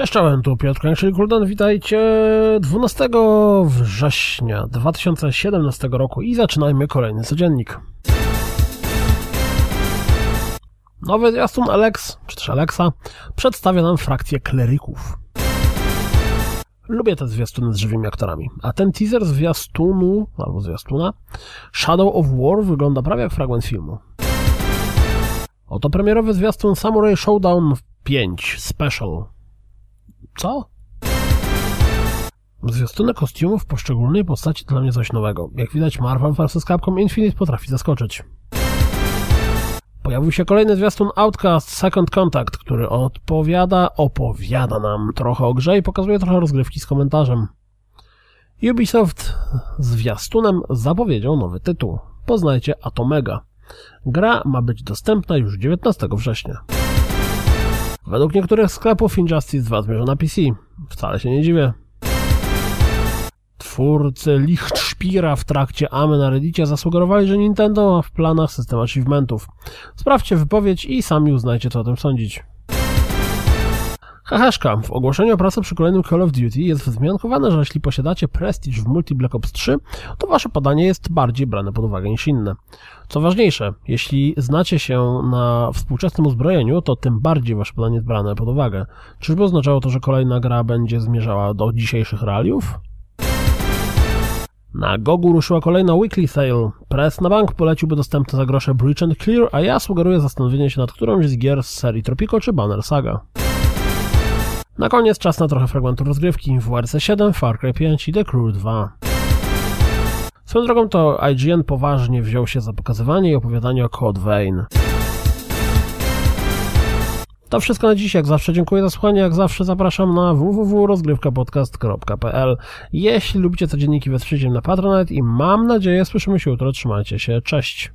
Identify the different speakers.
Speaker 1: Cześć, czołem, tu Piotr Kręczyk witajcie 12 września 2017 roku i zaczynajmy kolejny codziennik. Nowy zwiastun Alex, czy też Alexa, przedstawia nam frakcję kleryków. Lubię te zwiastuny z żywymi aktorami, a ten teaser zwiastunu, albo zwiastuna, Shadow of War wygląda prawie jak fragment filmu. Oto premierowy zwiastun Samurai Showdown 5 Special co? Zwiastunek kostiumów poszczególnej postaci to dla mnie coś nowego. Jak widać Marvel vs. Capcom Infinite potrafi zaskoczyć. Pojawił się kolejny zwiastun Outcast Second Contact, który odpowiada, opowiada nam trochę o grze i pokazuje trochę rozgrywki z komentarzem. Ubisoft zwiastunem zapowiedział nowy tytuł. Poznajcie Atomega. Gra ma być dostępna już 19 września. Według niektórych sklepów Injustice 2 zmierza na PC. Wcale się nie dziwię. Twórcy Lichtspira w trakcie AME na Reddicie zasugerowali, że Nintendo ma w planach system achievementów. Sprawdźcie wypowiedź i sami uznajcie, co o tym sądzić. Heheszka. W ogłoszeniu o pracę przy kolejnym Call of Duty jest wzmiankowane, że jeśli posiadacie Prestige w Multi Black Ops 3, to wasze podanie jest bardziej brane pod uwagę niż inne. Co ważniejsze, jeśli znacie się na współczesnym uzbrojeniu, to tym bardziej wasze podanie jest brane pod uwagę. Czyżby oznaczało to, że kolejna gra będzie zmierzała do dzisiejszych realiów? Na Gogu ruszyła kolejna weekly sale. Press na bank poleciłby dostępne za grosze Breach and Clear, a ja sugeruję zastanowienie się nad którąś z gier z serii Tropico czy Banner Saga. Na koniec czas na trochę fragmentu rozgrywki w WRC 7, Far Cry 5 i The Crew 2. Swoją drogą to IGN poważnie wziął się za pokazywanie i opowiadanie o Code Vein. To wszystko na dziś, jak zawsze dziękuję za słuchanie, jak zawsze zapraszam na www.rozgrywkapodcast.pl Jeśli lubicie codzienniki, wesprzyjcie na Patronite i mam nadzieję słyszymy się jutro, trzymajcie się, cześć!